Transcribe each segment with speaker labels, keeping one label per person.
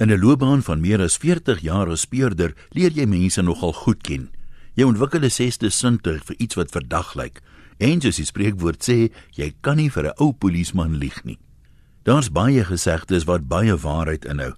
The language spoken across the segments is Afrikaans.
Speaker 1: In 'n loopbaan van meer as 40 jaar as speurder, leer jy mense nogal goed ken. Jy ontwikkel 'n sesde sintuig vir iets wat verdag lyk. En soos die spreekwoord sê, jy kan nie vir 'n ou polisieman lieg nie. Daar's baie gesegdes wat baie waarheid inhou.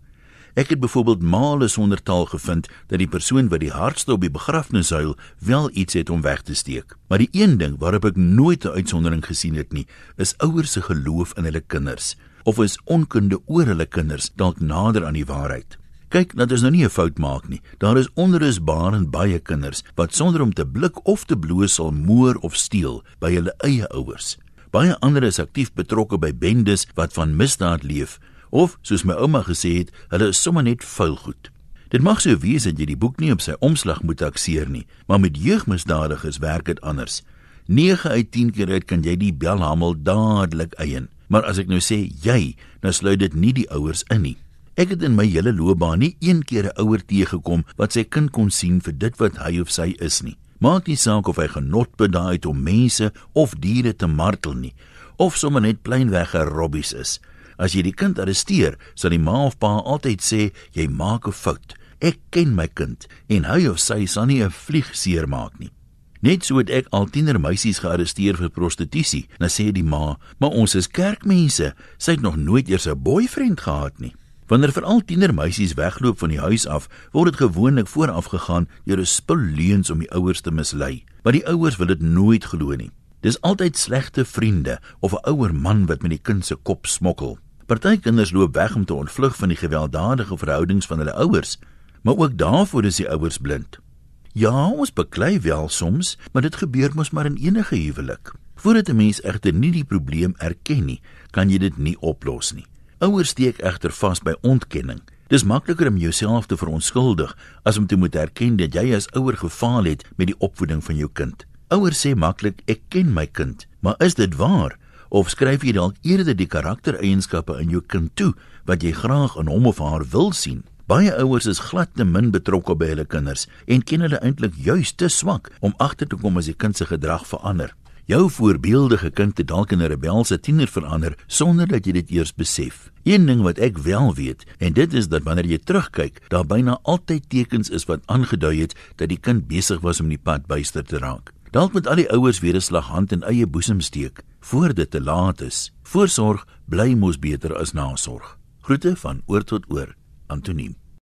Speaker 1: Ek het byvoorbeeld male sonder taal gevind dat die persoon wat die hardste op die begrafnishuil wel iets het om weg te steek. Maar die een ding waarop ek nooit 'n uitsondering gesien het nie, is ouers se geloof in hulle kinders of is onkunde oor hulle kinders dalk nader aan die waarheid. Kyk, dat is nou nie 'n fout maak nie. Daar is onrusbaar en baie kinders wat sonder om te blik of te bloos sal moer of steel by hulle eie ouers. Baie ander is aktief betrokke by bendes wat van misdaad leef of soos my ouma gesê het, hulle is sommer net vuil goed. Dit mag sou wees dat jy die boek nie op sy omslag moet takseer nie, maar met jeugmisdadigers werk dit anders. 9 uit 10 keer uit kan jy die belhamel dadelik eien. Maar as ek nou sê jy, dan sluit dit nie die ouers in nie. Ek het in my hele loopbaan nie een keer 'n ouer teëgekom wat sy kind kon sien vir dit wat hy of sy is nie. Maak nie saak of hy genot bedaai het om mense of diere te martel nie, of sommer net pleinweg 'n robbies is. As jy die kind arresteer, sal die ma of pa altyd sê jy maak 'n fout. Ek ken my kind en hy of sy sal nie 'n vlieg seermaak nie. Net so het ek al tiener meisies gearresteer vir prostitusie. Nou sê die ma, "Maar ons is kerkmense. Sy het nog nooit eers 'n boyfriend gehad nie." Wanneer veral tiener meisies wegloop van die huis af, word dit gewoonlik vooraf gegaan deur 'n spul leuns om die ouers te mislei. Maar die ouers wil dit nooit glo nie. Dis altyd slegte vriende of 'n ouer man wat met die kind se kop smokkel. Party kinders loop weg om te ontvlug van die gewelddadige verhoudings van hulle ouers, maar ook daarvoor is die ouers blind. Ja, ons beklei wel soms, maar dit gebeur mos maar in enige huwelik. Voordat 'n mens egter nie die probleem erken nie, kan jy dit nie oplos nie. Ouers steek egter vas by ontkenning. Dis makliker om jouself te verontskuldig as om te moet erken dat jy as ouer gefaal het met die opvoeding van jou kind. Ouers sê maklik ek ken my kind, maar is dit waar? of skryf jy dalk eerder die karaktereienskappe in jou kind toe wat jy graag in hom of haar wil sien? Baie ouers is glad te min betrokke by hulle kinders en ken hulle eintlik juis te swak om agter te kom as die kind se gedrag verander. Jou voorbeeldige kind het dalk in 'n rebelse tiener verander sonder dat jy dit eers besef. Een ding wat ek wel weet, en dit is dat wanneer jy terugkyk, daar byna altyd tekens is wat aangedui het dat die kind besig was om die pad byster te raak. Dalk moet al die ouers weer 'n slag hand in eie boesem steek voor dit te laat is. Voorsorg bly mos beter as nasorg. Groete van oor tot oor. Antoniem